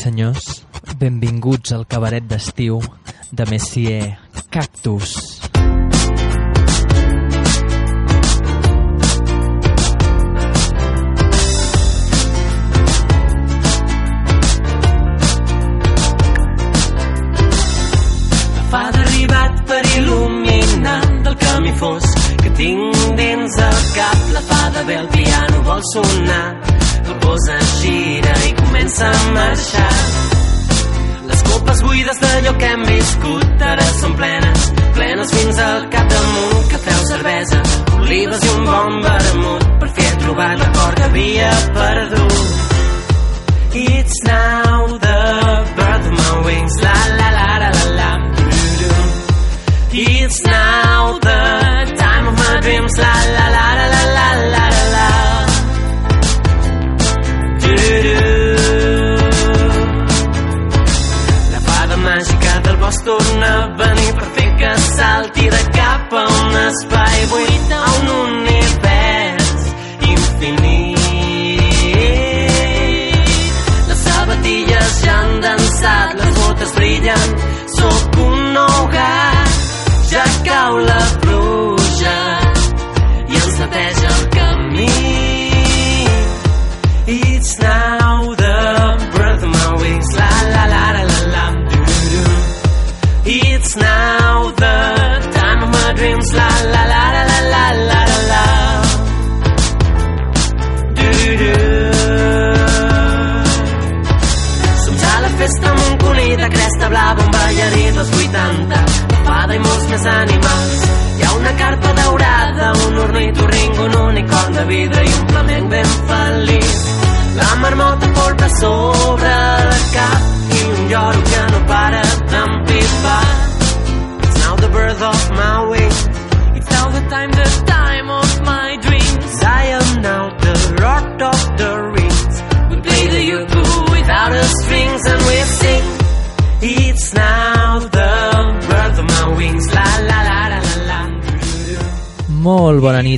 Senyors, benvinguts al cabaret d'estiu de Messier Cactus.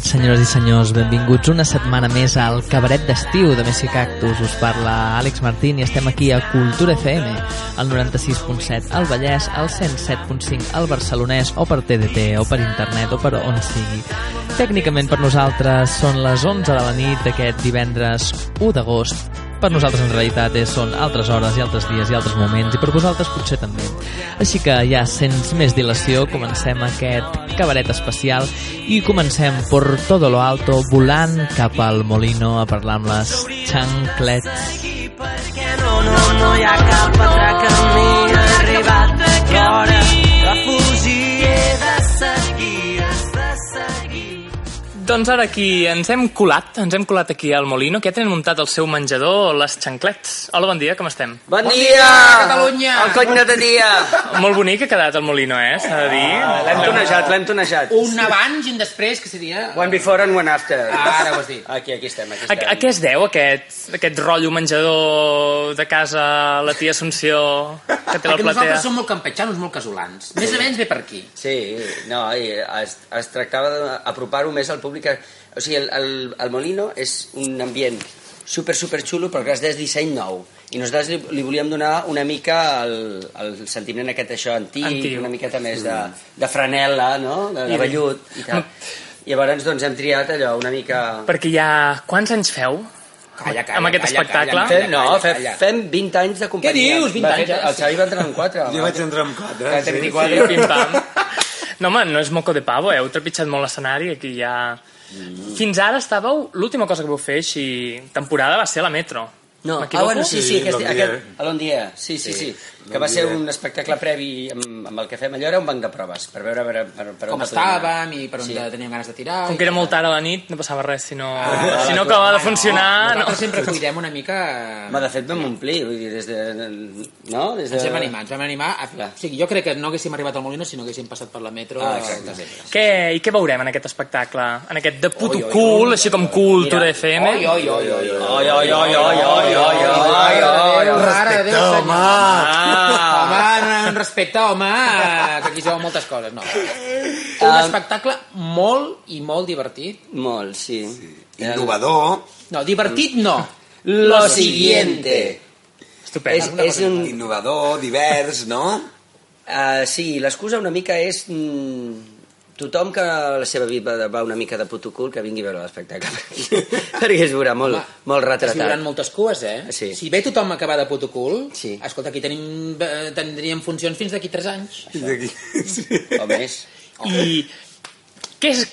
Nit, senyores i senyors. Benvinguts una setmana més al cabaret d'estiu de Messi Cactus. Us parla Àlex Martín i estem aquí a Cultura FM, al 96.7 al Vallès, al 107.5 al Barcelonès, o per TDT, o per internet, o per on sigui. Tècnicament per nosaltres són les 11 de la nit d'aquest divendres 1 d'agost per nosaltres en realitat és, són altres hores i altres dies i altres moments i per vosaltres potser també. Així que ja sense més dilació comencem aquest cabaret especial i comencem per todo lo alto volant cap al Molino a parlar amb les xanclets. No, no, no hi ha cap altre camí. Doncs ara aquí ens hem colat, ens hem colat aquí al Molino, que ja tenen muntat el seu menjador, les xanclets. Hola, bon dia, com estem? Bon, dia! Catalunya! El cony de dia! Molt bonic ha quedat el Molino, eh? S'ha de dir. L'hem tonejat, l'hem tonejat. Un abans i un després, que seria... One before and one after. Ara ho has dit. Aquí, aquí estem, aquí A, estem. a què es deu aquest, aquest rotllo menjador de casa la tia Assumpció que té la Perquè platea? nosaltres som molt campetxanos, molt casolans. Més o menys ve per aquí. Sí, no, i es, es tractava d'apropar-ho més al públic. O sigui, el, el, el Molino és un ambient super, super xulo, però que és disseny nou. I nosaltres li, li volíem donar una mica el, el sentiment aquest això antic, Antic. una miqueta més de, de franel·la, no? De, de vellut i tal. Llavors, doncs, hem triat allò una mica... Perquè ja... Quants anys feu? Calla, calla, amb aquest calla, espectacle? Calla, fem, no, fem, fem 20 anys de companyia. Què dius, 20 Va, anys, eh? El Xavi va entrar en 4. Jo vaig entrar amb 4. Va tenir Sí, 4. pim-pam. No, home, no és moco de pavo, eh? heu trepitjat molt l'escenari, aquí ja... Fins ara estàveu... L'última cosa que vau fer així, temporada, va ser a la Metro. No, ah, bueno, sí, sí, Sí, aquest, Long aquest, Dia. a l'Ondia, sí, sí, sí, que va ser un espectacle previ amb, amb el que fem allò, era un banc de proves, per veure per, per, per Com estàvem i per on Sí. teníem ganes de tirar. Com que era molt tard a la nit, no passava res, si no, Ah, si no acabava de Ah, funcionar... No, No, nosaltres sempre cuidem una mica... Ma, de fet vam omplir, vull dir, des de... No? Des de... Ens hem animat, ens vam animar. A... O sigui, jo crec que no haguéssim arribat al Molino si no haguéssim passat per la metro Ah, exacte. Què, I què veurem en aquest espectacle? En aquest de puto Oi, oi, cool, oi, així com Cultura FM? Oi, oi, oi, oi, oi. Oi, oi, oi, oi, oi, oi, oi, oi, oi. Mare de Déu, senyor. home! Ah. Home, un respecte, home, que aquí veuen moltes coses, no. Un espectacle molt i molt divertit. Molt, sí. Innovador. No, divertit no. Lo siguiente. Estupend. És, és un... Innovador, divers, no? Uh, sí, l'excusa una mica és... Mm, tothom que la seva vida va una mica de puto cul que vingui a veure l'espectacle perquè es veurà molt, Home, molt Es retratat viuran moltes cues, eh? Sí. Si ve tothom a acabar de puto cul, Sí. escolta, aquí tenim, eh, tindríem funcions fins d'aquí 3 anys. D'aquí. Sí. o més I què és...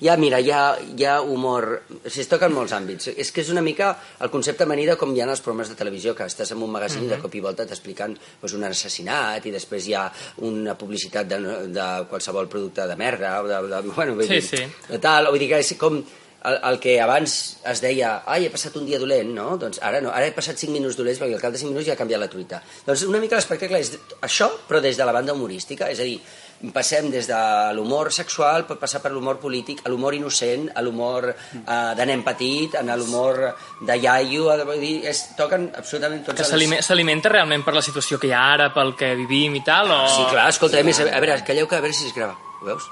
Ja, mira, hi ha, hi ha humor... O sigui, es toquen molts àmbits. És que és una mica el concepte amanida com hi ha en els programes de televisió, que estàs en un magazín i de cop i volta t'expliquen doncs, un assassinat i després hi ha una publicitat de, de qualsevol producte de merda, o de, de, bueno, vull Sí, dir, sí. de tal, vull dir que és com el, el que abans es deia ai, he passat un dia dolent, no? Doncs ara no, ara he passat 5 minuts dolents perquè al cap de 5 minuts ja ha canviat la truita. Doncs una mica l'espectacle és això, però des de la banda humorística, és a dir, passem des de l'humor sexual, pot passar per l'humor polític, a l'humor innocent, a l'humor eh, de nen petit, a l'humor de iaio, a, vull dir, es toquen absolutament tots Que els... s'alime- s'alimenta realment per la situació que hi ha ara, pel que vivim i tal, o... Sí, clar, escolta, a més, a veure, calleu que a veure si es grava. Ho veus?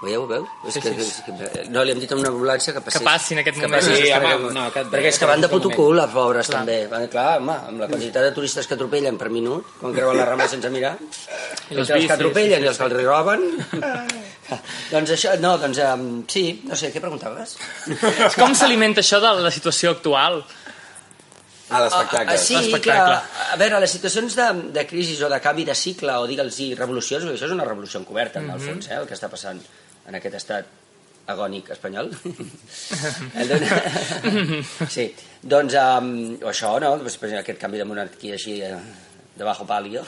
Veieu, veu? És Sí, que, sí. és que, no, li hem dit a una ambulància que passés. Que passi en aquest que moment. passi, Sí, perquè, home, no, que- perquè és que van de puto cul, les pobres, Clar. també. Van, clar, home, amb la quantitat de turistes que atropellen per minut, quan creuen la rambla sense mirar, I els els, que atropellen sí, i els que els roben... doncs això, no, doncs, um, sí, no sé, què preguntaves? Com s'alimenta això de la situació actual? Ah, l'espectacle. Ah, sí, que, a veure, les situacions de, de crisi o de canvi de cicle o digue'ls-hi revolucions, perquè això és una revolució encoberta, en el fons, eh, el que està passant en aquest estat agònic espanyol. Sí, doncs um, o això, no? Després aquest canvi de monarquia així de, de bajo palio.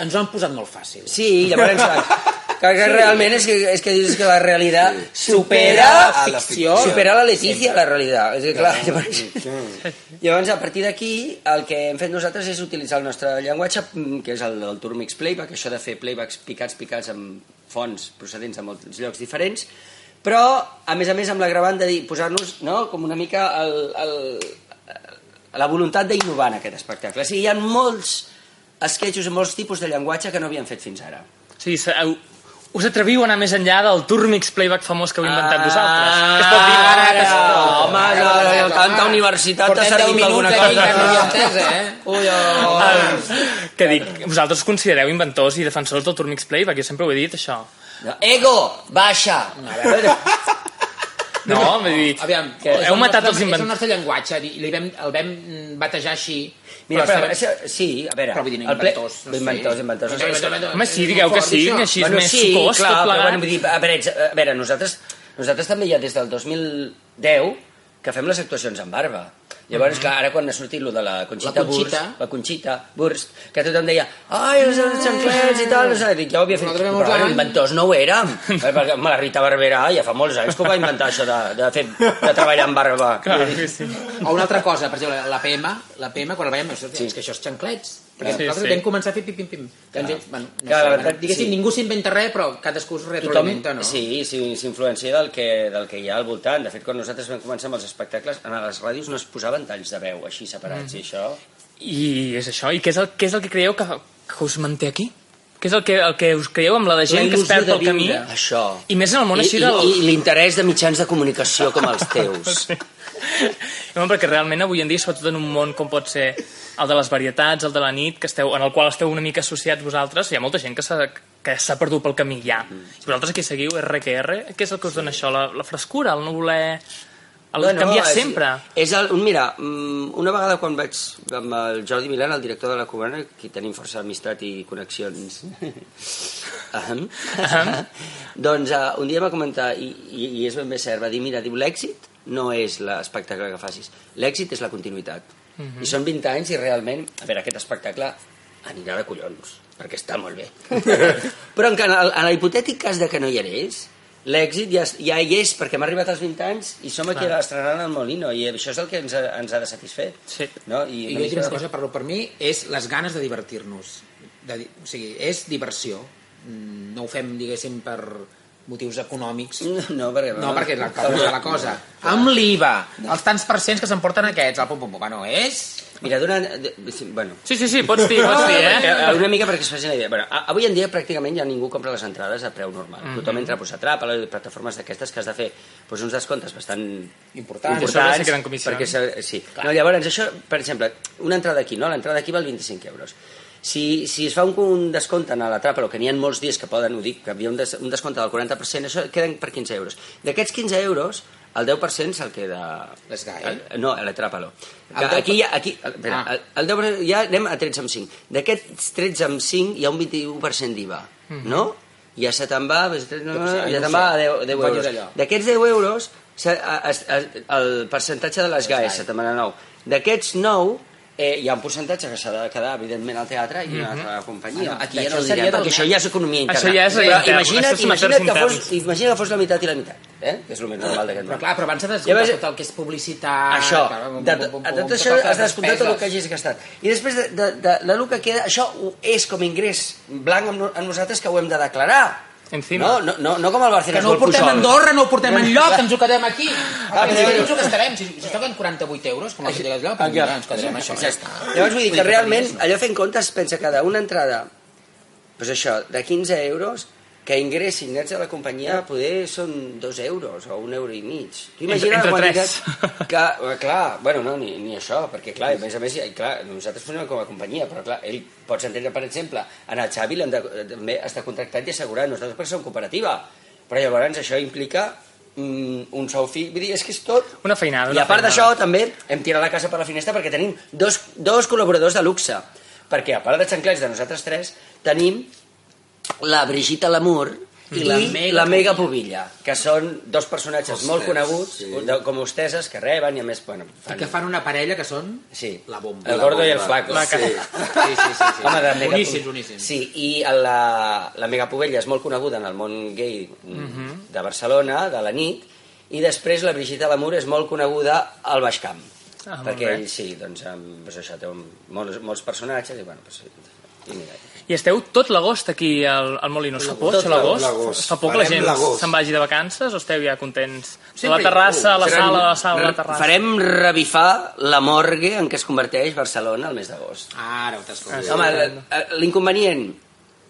Ens ho han posat molt fàcil. Sí, llavors, que, que realment és que, és que dius que la realitat supera a la ficció. supera la Letícia, la realitat. És que, clar, llavors, llavors, a partir d'aquí, el que hem fet nosaltres és utilitzar el nostre llenguatge, mm, que és el del Turmix Playback, això de fer playbacks picats, picats amb fonts procedents de molts llocs diferents, però, a més a més, amb l'agravant de dir, posar-nos no, com una mica el, el, la voluntat d'innovar en aquest espectacle. O sigui, hi ha molts esquetxos i molts tipus de llenguatge que no havien fet fins ara. Heu- us atreviu a anar més enllà del Turmix playback famós que heu inventat vosaltres? Ah, Que es pot dir, ara, ara, ara, home, no, no, no, tanta universitat t'ha Portem servit 10 alguna cosa. que no entès, eh? Ui, oh. Ah, que dic, vosaltres considereu inventors i defensors del Turmix Playback, jo sempre ho he dit, això. Ego, baixa. A veure, No, vull dir, Aviam, que és heu matat els És el inventors. nostre llenguatge, i el vam batejar així. Mira, però però, això, sí, a veure... Però vull dir, el ple- inventors, no inventors, inventors. Inventors, inventors. Home, sí, digueu que sí, que així és més sí, sucós clar, tot però, plegat. bueno, vull dir, a veure, a veure nosaltres, nosaltres també ja des del 2010 que fem les actuacions amb barba. Llavors, clar, ara quan ha sortit lo de la Conxita, La Conxita. Burst, la Conxita Burst, que tothom deia ai, els xanclets i tal, no sé, dic, ja ho havia fet. Però, anys. inventors no ho érem. Eh, perquè, home, la Rita Barberà ja fa molts anys que ho va inventar, això de, de, fer, de treballar amb barba. Clar que sí. O una altra cosa, per exemple, la PM, la PM quan la veiem, és que això és xanclets. Perquè Sí, nosaltres sí. vam començar a fer pim-pim-pim. Doncs, bueno, no Clar, sé, la veritat, diguéssim, sí. ningú s'inventa res, però cadascú es retroalimenta, no? Sí, sí, s'influencia del, que, del que hi ha al voltant. De fet, quan nosaltres vam començar amb els espectacles, a les ràdios no es posaven talls de veu així separats, i això... I és això, i què és el, què és el que creieu que, que us manté aquí? Què és el que, el que us creieu amb la de gent que es perd pel camí? Això. I més en el món I, així del... I, i l'interès de mitjans de comunicació com els teus. Home, perquè realment avui en dia, sobretot en un món com pot ser el de les varietats, el de la nit, que esteu, en el qual esteu una mica associats vosaltres, hi ha molta gent que s'ha que s'ha perdut pel camí ja. Si vosaltres aquí seguiu RQR, què és el que us dona això? La, la frescura, el no voler... El bueno, canviar és, sempre. És el, un, mira, mm, una vegada quan vaig amb el Jordi Milan, el director de la Cubana, que tenim força amistat i connexions... Aham. doncs uh, un dia va comentar, i, i, i és ben bé cert, va dir, mira, diu, l'èxit no és l'espectacle que facis, l'èxit és la continuïtat. I són 20 anys i realment, a veure, aquest espectacle anirà de collons, perquè està molt bé. Però en, en, el, en l'hipotètic cas de que no hi hagués, l'èxit ja, ja hi és, perquè hem arribat als 20 anys i som aquí Clar. estrenant el Molino, i això és el que ens ha, ens ha de satisfer. Sí. No? I I jo dic una cosa, parlo per mi, és les ganes de divertir-nos. O sigui, és diversió. Mm, No ho fem, diguéssim, per motius econòmics. No, perquè... No, perquè la, la, la cosa. Amb l'IVA, els tants percents que s'emporten aquests, el pum pum pum, bueno, és... Mira, d'una... Bueno, Sí, sí, sí, pots dir, pots dir, perquè, eh? una mica perquè es facin la idea. Bueno, a- avui en dia pràcticament ja ningú compra les entrades a preu normal. Mhm. Tothom entra pues, a trap, a les plataformes d'aquestes que has de fer pues, uns descomptes bastant Importants. I a sobre se queden comissions. perquè sí. No, llavors, això, per exemple, una entrada aquí, no? L'entrada aquí val 25 euros. Si, si es fa un, un descompte a la trapa, que n'hi ha molts dies que poden, ho dic, que hi ha un, des, un descompte del 40%, això queden per 15 euros. D'aquests 15 euros, el 10% se'l queda... El- No, la trapa-lo. El 10%? Aquí, aquí, espera, Ah. el, el 10%, ja anem a 13 amb 5. D'aquests 13 amb 5 hi ha un 21% d'IVA, no? Ja se te'n va, ja Mhm. sé, te'n no va a sé. 10, 10 Em faig euros. D'aquests 10 euros, el percentatge de les GAES se te'n va a 9. D'aquests 9, eh, hi ha un percentatge que s'ha de quedar, evidentment, al teatre i a una altra companyia. Ah, Aquí ja això no ho direm, perquè això mes. ja és economia interna. Això ja és Però intern, això imagina't, imagina't, que fos, imagina't que fos la meitat i la meitat, eh? que és el més normal d'aquest Però món. clar, però abans has de Llavors- descomptar tot el que és publicitat... Això, de, de, de tot això has de descomptar tot el que hagis gastat. I després de, de, de, de, lo que queda, això és com ingrés blanc amb nosaltres que ho hem de declarar. Encima. No, no, no, no com el Barcelona Que no ho portem a Andorra, no ho portem No, enlloc, ens ho quedem aquí. Clar, Aquí però- ens ho gastarem. Si, si toquen 48 euros, com el que digues allò, doncs mira, ens quedarem això. Ja està. Llavors vull dir que realment, allò fent comptes, pensa que d'una entrada, doncs això, de 15 euros, que ingressin nets a la companyia poder són 2 euros o un euro i mig. Tu imagina Entre- la entre quantitat... Que, eh, clar, bueno, no, ni, ni això, perquè clar, a més a més, i, clar, nosaltres funcionem com a companyia, però clar, ell pots entendre, per exemple, en el Xavi l'hem de, també està contractat i assegurat, nosaltres perquè som cooperativa, però llavors això implica mm, un sou fi, vull dir, és que és tot. Una feinada, i una a part d'això, també hem tirat la casa per la finestra perquè tenim dos, dos col·laboradors de luxe. Perquè a part de xanclets de nosaltres tres, tenim la Brigitte Lamour i la Mega, la Mega Pobilla, que són dos personatges Ostres, molt coneguts, sí. de, com hosteses, que reben i a més, bueno, I que fan una parella que són... Sí. La bomba. El gordo i el bomba. flaco. La sí. sí. Sí, sí, sí. Home, de mega... Boníssims, boníssims. Sí, i la, la Megapubella és molt coneguda en el món gay Mhm. de Barcelona, de la nit, i després la Brigitte Lamour és molt coneguda al Baix Camp. Ah, perquè ell, sí, doncs, amb, doncs això, té un, molts, molts personatges, i bueno, doncs, i mira, I esteu tot l'agost aquí al, al Molino. S'ha por, Tot això l'agost? Fa por que la gent se'n vagi de vacances o esteu ja contents? La Sempre ha terrassa, a la sala, a la sala, a la terrassa. Farem revifar la morgue en què es converteix Barcelona al mes d'agost. Ara ho t'escolto. Home, l- l'inconvenient...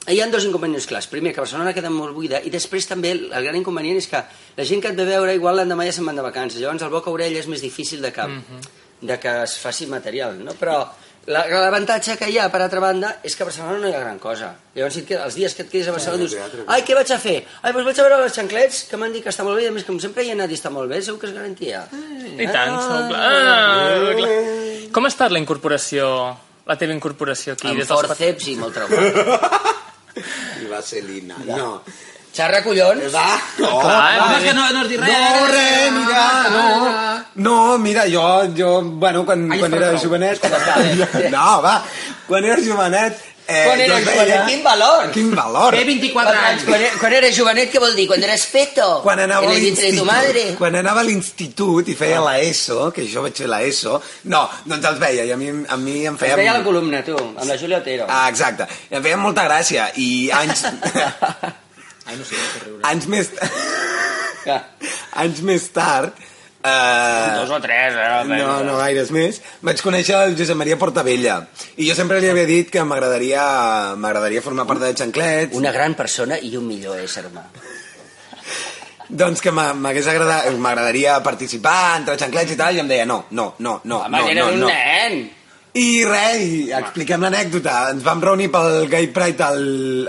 Hi ha dos inconvenients clars. Primer, que Barcelona queda molt buida i després també el el gran inconvenient és que la gent que et ve a veure igual l'endemà ja se'n van de vacances. Llavors el boca-orella és més difícil de que, de que es faci material, no? Però la- l'avantatge que hi ha, per altra banda, és que a Barcelona no hi ha gran cosa. Llavors, si et quedes, els dies que et quedis a Barcelona dius ai, què vaig a fer? Ai, doncs vaig a veure les xanclets, que m'han dit que està molt bé, i a més, com sempre hi he anat i està molt bé, segur que és garantia. I tant, segur, clar. Ah, clar. Com ha estat la incorporació, la teva incorporació aquí? Amb des dels pat- forceps i molt traumat. I vaselina. No. Xarra, collons! Va. No. Clar, No, eh? és que no, no dit res. No, res, mira, no. No, mira, jo, jo bueno, quan, Ai, quan era prou. jovenet... No, va, quan era jovenet... Eh, Quan era jovenet, feia- quin valor! Quin valor! Té 24 anys. Quan, quan eres jovenet, què vol dir? Quan eres feto? quan anava a l'institut, quan anava a l'institut i feia l'ESO, que jo vaig fer l'ESO, no, doncs els veia i a mi, a mi em Es feia... veia la columna, tu, amb la Júlia Otero. Ah, exacte. I em feia molta gràcia i anys... Ai, no sé, no anys més... Ah, anys més tard... Eh, Dos o tres, eh? no, no gaires més. Vaig conèixer el Josep Maria Portavella. I jo sempre li havia dit que m'agradaria m'agradaria formar part de Xanclets. Una gran persona i un millor ésser humà. Doncs que m'ha- m'hagués agradat, m'agradaria participar entre Xanclets i tal, i em deia no, no, no, no, Home, no, era no, un no. nen! I res, i expliquem l'anècdota. Ens vam reunir pel Gay Pride al,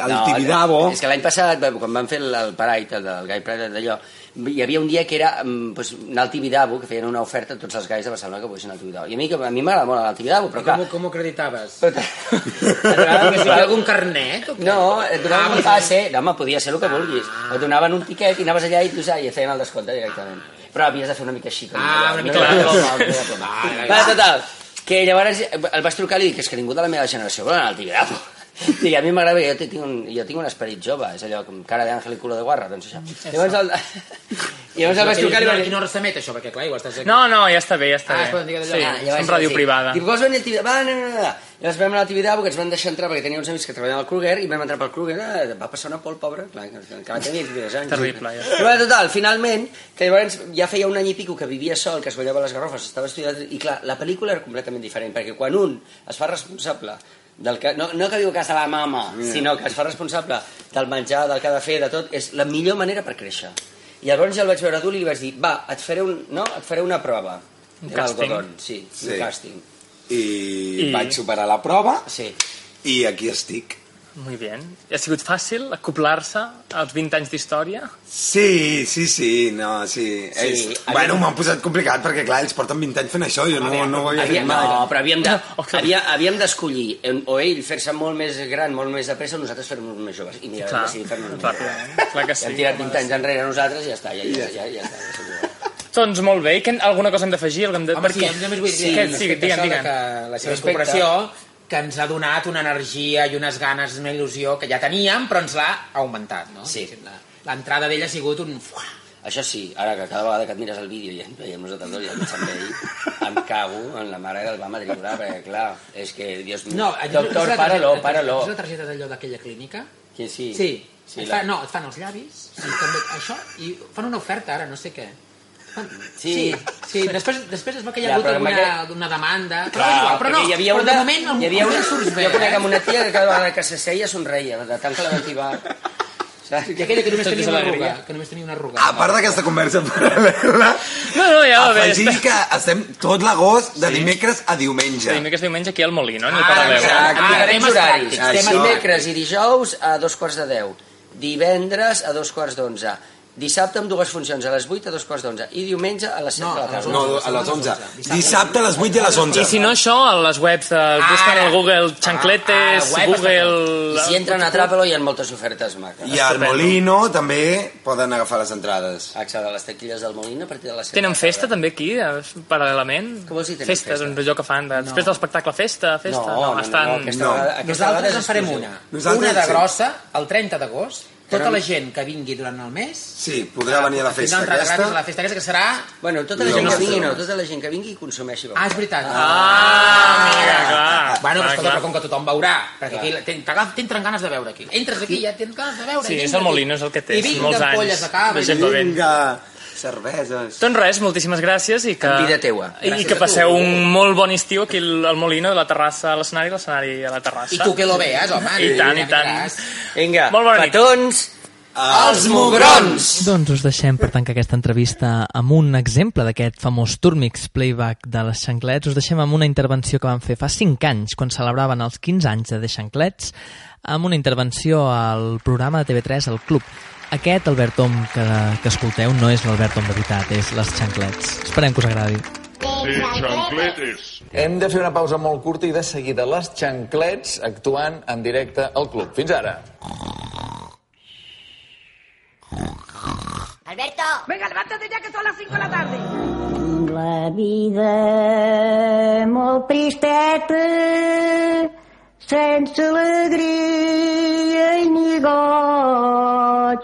al Tibidabo. És que l'any passat, quan vam fer el, el Pride, el del Gai Pride d'allò, hi havia un dia que era mm, pues, anar al Tibidabo, que feien una oferta a tots els gais de Barcelona que poguessin al Tibidabo. I a mi, que- a mi m'agrada molt anar al Tibidabo, però clar... Com, com ho acreditaves? Però et donaven Que si hi ha algun carnet o què? No, et donaven Ah, un passe, no, home, podia ser el que vulguis. Et donaven un tiquet i anaves allà i tu i et feien el descompte directament. Però havies de fer una mica així. Com Ah, una no? mica No, la no, broma. no, no, no, no. Vale, vale. Va, total, que llavors el vaig trucar i li dic és que ningú de la meva generació vol anar al Tibidabo. Sí, a mi m'agrada perquè jo tinc, un, jo tinc un esperit jove, és allò com cara d'àngel i culo de guarra, doncs això. Llavors el, i llavors el vaig trucar i no, vaig I dir... no s'emet això, perquè clar, igual estàs aquí. No, no, ja està bé, ja està Ah, bé. es poden dir que d'allò. Sí, Ah, vaig som ràdio dir, privada. Diu, vols venir al Tibidabo? Va, no, no, no. Llavors vam anar al Tibidabo, que ens van deixar entrar perquè tenia uns amics que treballaven al Kruger i vam entrar pel Kruger. Eh, va passar una por, pobre, clar, que, va tenir 22 anys. Terrible, ja. Però total, finalment, que llavors ja feia un any i pico que vivia sol, que es guanyava les garrofes, estava estudiant... I clar, la pel·lícula era completament diferent, perquè quan un es fa responsable del que, no, no que viu a casa la mama, Mm. sinó que es fa responsable del menjar, del que ha de fer, de tot, és la millor manera per créixer. I llavors ja el vaig veure adult i li vaig dir, va, et faré, un, no? et faré una prova. Un càsting. sí, Sí. un càsting. I, I- vaig superar la prova Sí. i aquí estic. Muy bien. Ha sigut fàcil acoplar-se als 20 anys d'història? Sí, sí, sí, no, sí. Sí, és, havíem- bueno, m'han posat complicat perquè, clar, ells porten 20 anys fent això, jo no, no ho havia fet Havíem, mai. no, però havíem de- Oh, havia, havíem d'escollir o ell fer-se molt més gran, molt més de pressa, o nosaltres fer-nos més joves. I mira, Clar, decidir fer-nos més joves. clar que sí. hem tirat 20 anys enrere nosaltres i ja està, ja, ja, ja, ja, ja està. Ja està. Doncs molt bé. I que, alguna cosa hem d'afegir? Alguna hem de... Home, per sí, només vull dir Sí, que sí, digue'm, digue'm. que la seva Respecte. incorporació que ens ha donat una energia i unes ganes, una il·lusió que ja teníem, però ens l'ha augmentat, no? Sí. L'entrada d'ella ha sigut un... Fuà! Això sí, ara que cada vegada que et mires el vídeo i ens veiem nosaltres dos i ens en veí, em cago en la mare que el va matricular, perquè clar, és que, Dios mío, No, doctor, targeta- páralo. És la targeta d'allò d'aquella clínica? Que sí. Sí. Sí, et la- fa, no, et fan els llavis, i també això, i fan una oferta ara, no sé què. Sí. sí, sí. Després, després es va que hi ha Ja, hagut alguna, aquest- una demanda, però, Clar, igual, però no, hi havia però una, de moment, el hi havia una, surts bé. jo conec eh? amb una tia que cada vegada que s'asseia somreia, de tant que la ventivar. Saps? I aquella que només tenia una arruga, que només tenia una arruga. A part d'aquesta conversa paral·lela, No, no, ja va bé. afegir Està... que estem tot l'agost de dimecres a diumenge. Dimecres diumenge aquí al Molí, no? En el Ah. Exacte, Ah, diferents horaris. temes Dimecres i dijous a dos quarts de deu. Divendres a dos quarts d'onze. Dissabte amb dues funcions, a les 8 a dos quarts d'onze. I diumenge a les 7 No, de la a les tarda. No, a les 11. Dissabte a les 8 i a les 11. I si no això, a les webs de... Busquen Ara. al Google Chancletes, Ah, ah, web Google... I si entren a Trapelo hi ha moltes ofertes maques. I al Molino també poden agafar les entrades. Exacte, les taquilles del Molino a partir de les 7 Tenen festa també aquí, eh, paral·lelament? Com vols dir tenen festa? festa? Doncs allò que fan, de, després de l'espectacle festa, festa... No, no, no, estan... no, aquesta No. vegada, aquesta Nosaltres en farem una. Nosaltres una de grossa, el 30 d'agost. Tota Però- la gent que vingui durant el mes... Sí, podrà venir a la festa gratis a aquesta. la festa aquesta, que serà... Bueno, tota la No, gent no que vingui, no, tota la gent que vingui i consumeixi. Ah, és veritat. Ah, mira, clar. Bueno, però, Ah, escolta, però com que tothom veurà, perquè aquí t'entren ganes de veure aquí. Entres aquí i ja tens ganes de veure. Sí, i és vinga el. Molino, és el que té, I vinga, molts anys polles de cava. de i vinga. Cerveses. Doncs res, moltíssimes gràcies i que... En vida teua. I Gràcies que a tu. passeu un molt bon estiu aquí al Molino, de la terrassa a l'escenari, l'escenari a la terrassa. I tu que lo veas, home. I tant, i tant. Vinga, Molt bona nit. petons, els mugrons! Doncs us deixem per tancar aquesta entrevista amb un exemple d'aquest famós Turmix playback de les xanclets. Us deixem amb una intervenció que van fer fa 5 anys, quan celebraven els 15 anys de The Xanclets, amb una intervenció al programa de TV3, al Club. Aquest Albert Tom que, que escolteu no és l'Albert Tom de veritat, és les xanclets. Esperem que us agradi. De chancletes. Hem de fer una pausa molt curta i de seguida les xanclets actuant en directe al club. Fins ara. Alberto. Venga, levántate ya que son las 5 de la tarde. La vida molt tristeta, sense alegria ni goig,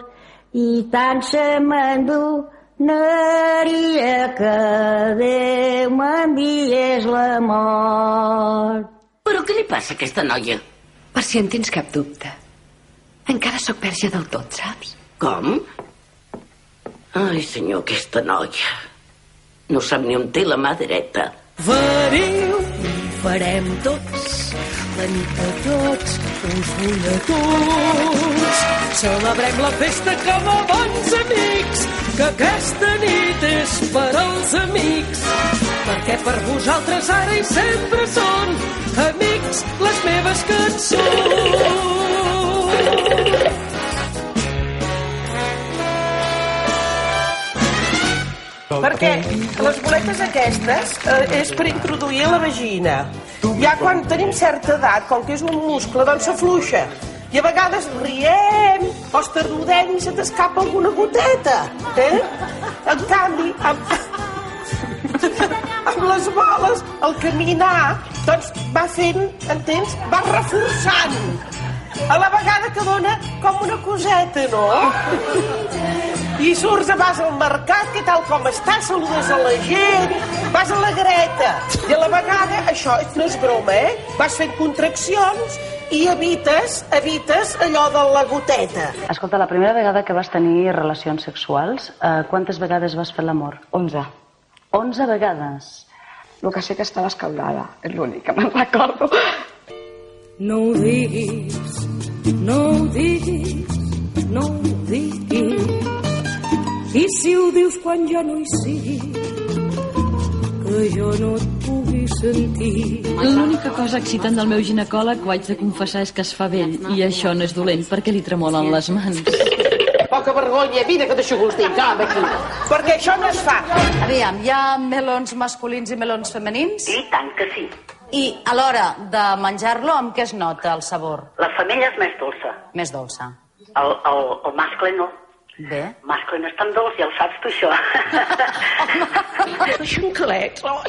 i tant se m'endonaria que Déu m'enviés la mort. Però què li passa a aquesta noia? Per si en tens cap dubte. Encara sóc verge del tot, saps? Com? Ai, senyor, aquesta noia. No sap ni on té la mà dreta. I farem tots la nit de tots us vull a tots. Celebrem la festa com a bons amics que aquesta nit és per als amics. Perquè per vosaltres ara i sempre són amics les meves cançons Perquè les boletes aquestes eh, és per introduir la vagina. Ja quan tenim certa edat, com que és un muscle, doncs s'afluixa. I a vegades riem, o esternudem i se t'escapa alguna goteta. Eh? En canvi, amb, amb amb les boles, al caminar, doncs va fent, entens? Va reforçant. A la vegada que dona com una coseta, no? I surts, vas al mercat, què tal com estàs, saludes a la gent, vas a la greta. I a la vegada, això no és broma, eh? Vas fent contraccions i evites, evites allò de la goteta. Escolta, la primera vegada que vas tenir relacions sexuals, eh, quantes vegades vas fer l'amor? 11. 11 vegades. El que sé que estava escaldada, és l'únic que me'n recordo. No ho diguis, no ho diguis, no ho diguis. I si ho dius quan ja no hi sigui, que jo no et pugui sentir. L'única cosa excitant del meu ginecòleg, ho haig de confessar, és que es fa vell. I això no és dolent, perquè li tremolen les mans. Poca vergonya, vine que t'aixugo els dits, home, aquí. Perquè això no es fa. Aviam, hi ha melons masculins i melons femenins? I tant que sí. I a l'hora de menjar-lo, amb què es nota el sabor? La femella és més dolça. Més dolça. El, el, el mascle no. Bé. El mascle no és tan dolç, ja ho saps tu, això. Xanclets, oh,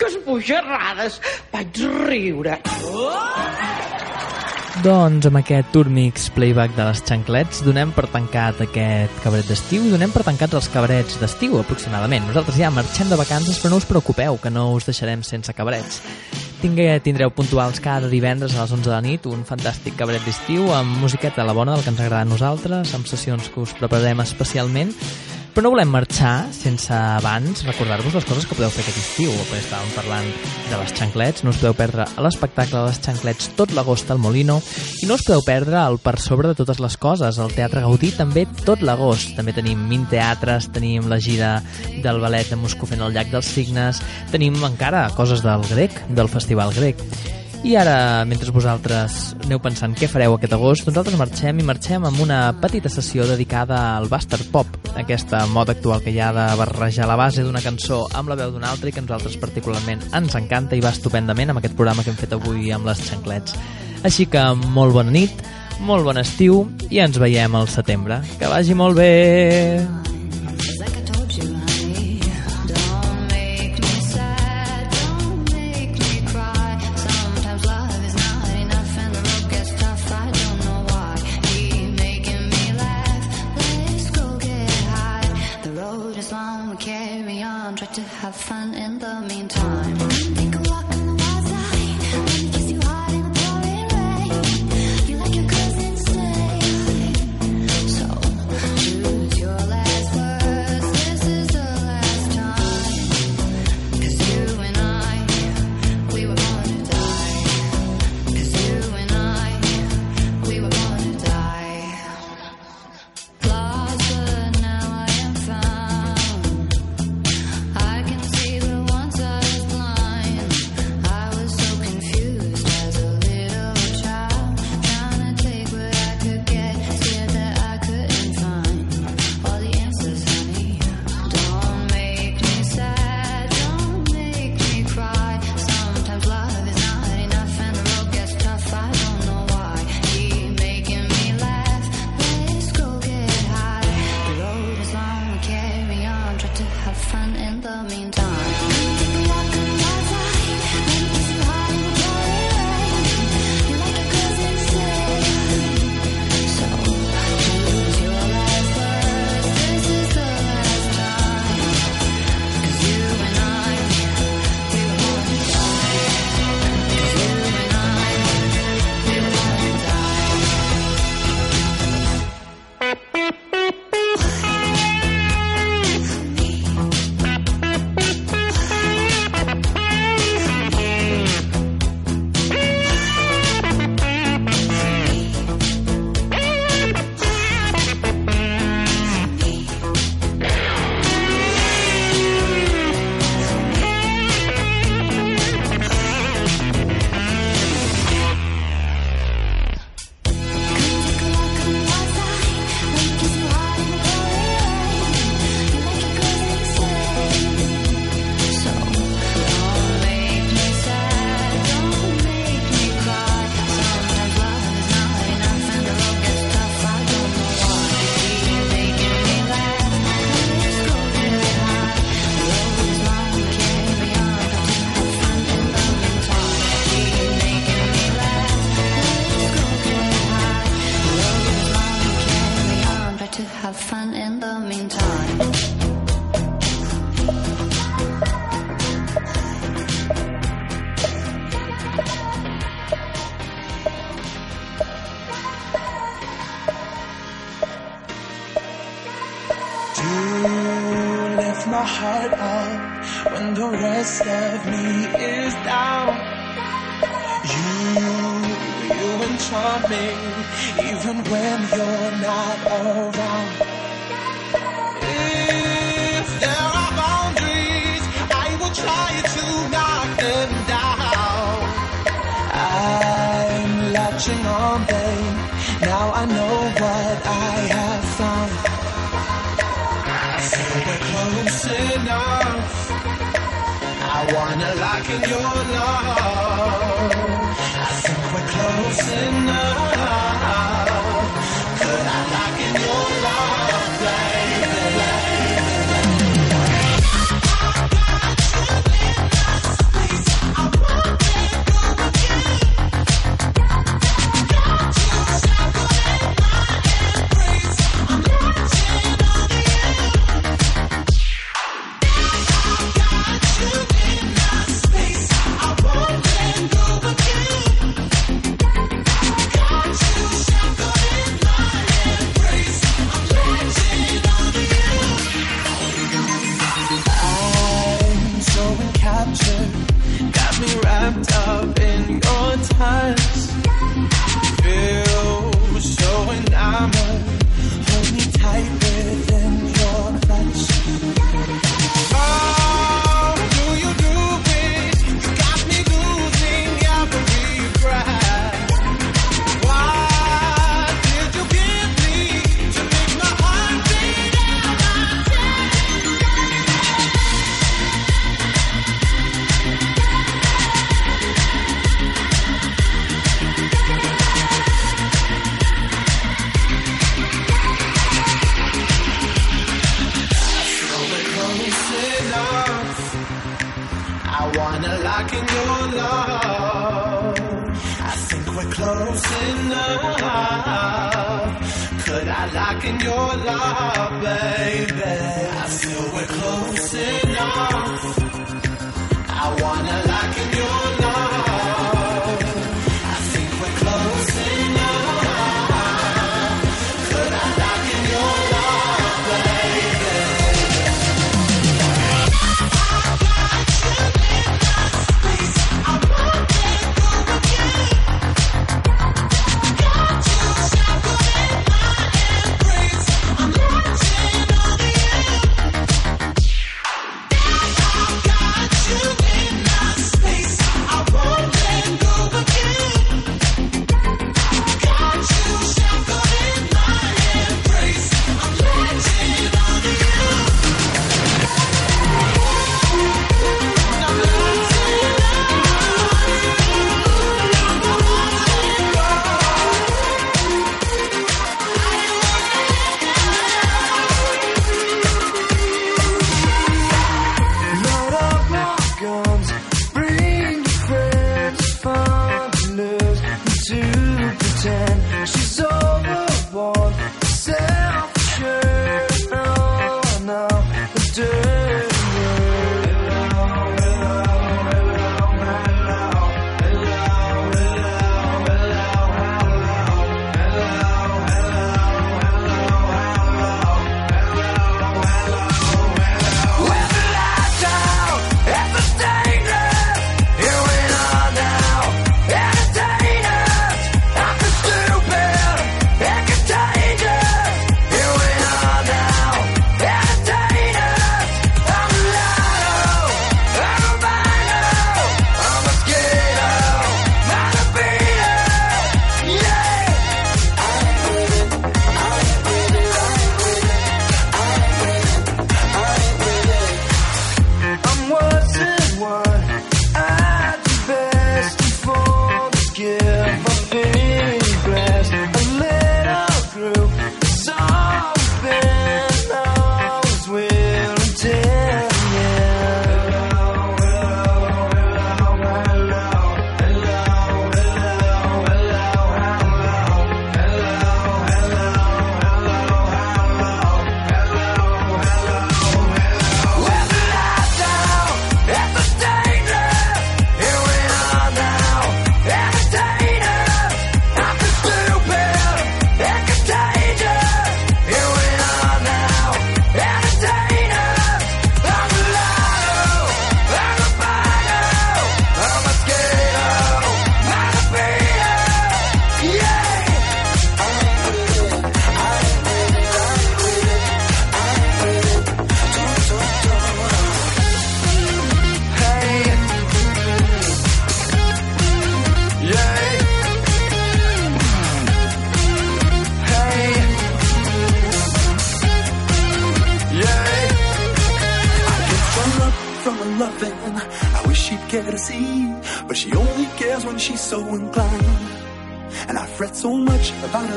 que esbojarrades. Vaig riure. Doncs amb aquest Turmix playback de les xanclets donem per tancat aquest cabaret d'estiu i donem per tancats els cabarets d'estiu aproximadament. Nosaltres ja marxem de vacances però no us preocupeu que no us deixarem sense cabarets. Tingue, tindreu puntuals cada divendres a les 11 de la nit un fantàstic cabaret d'estiu amb musiqueta a la bona del que ens agrada a nosaltres, amb sessions que us prepararem especialment però no volem marxar sense abans recordar-vos les coses que podeu fer aquest estiu. Perquè estàvem parlant de les xanclets. No us podeu perdre l'espectacle de les xanclets tot l'agost al Molino. I no us podeu perdre el per sobre de totes les coses el Teatre Gaudí també tot l'agost. També tenim 20 teatres, tenim la gira del ballet de Moscou fent el llac dels signes tenim encara coses del grec del festival grec i ara, mentre vosaltres aneu pensant què fareu aquest agost, nosaltres marxem i marxem amb una petita sessió dedicada al bastard pop, aquesta moda actual que hi ha de barrejar la base d'una cançó amb la veu d'una altra i que a nosaltres particularment ens encanta i va estupendament amb aquest programa que hem fet avui amb les xanclets. Així que molt bona nit, molt bon estiu i ens veiem al setembre. Que vagi molt bé!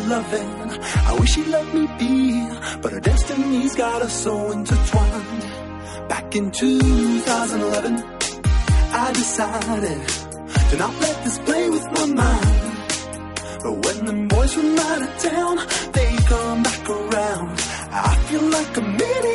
loving. I wish she'd let me be, but our destinies got us so intertwined. Back in 2011, I decided to not let this play with my mind. But when the boys from out of town, they come back around. I feel like a minute.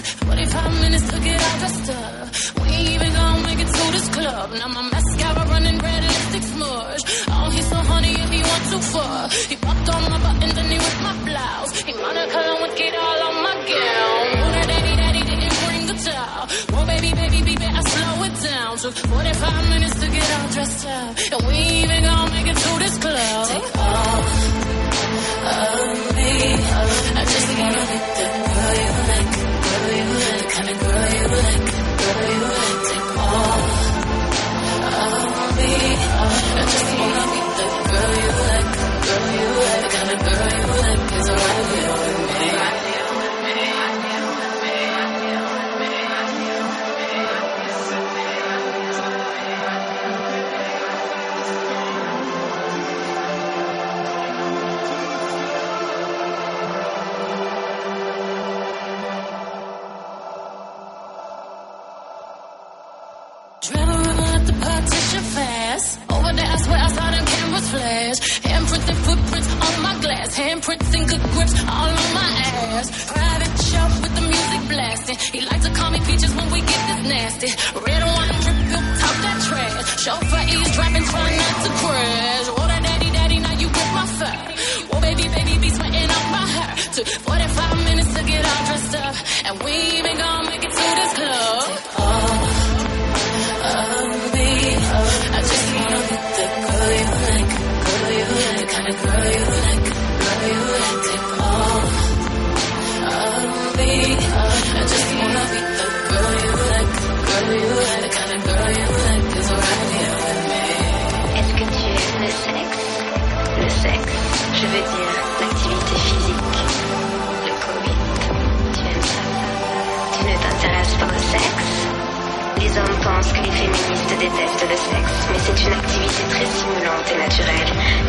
picture. 45 minutes to get all dressed up. We ain't even gonna make it to this club. Now my mascara running red, lipstick smudge. Oh, he's so honey if he went too far. He popped on my buttons and he ripped my blouse. He Monica would get all on my gown. Oh, that daddy, daddy didn't bring the towel. Well, baby, baby, baby, I slow it down. Took 45 minutes to get all dressed up. And we ain't even gonna make it.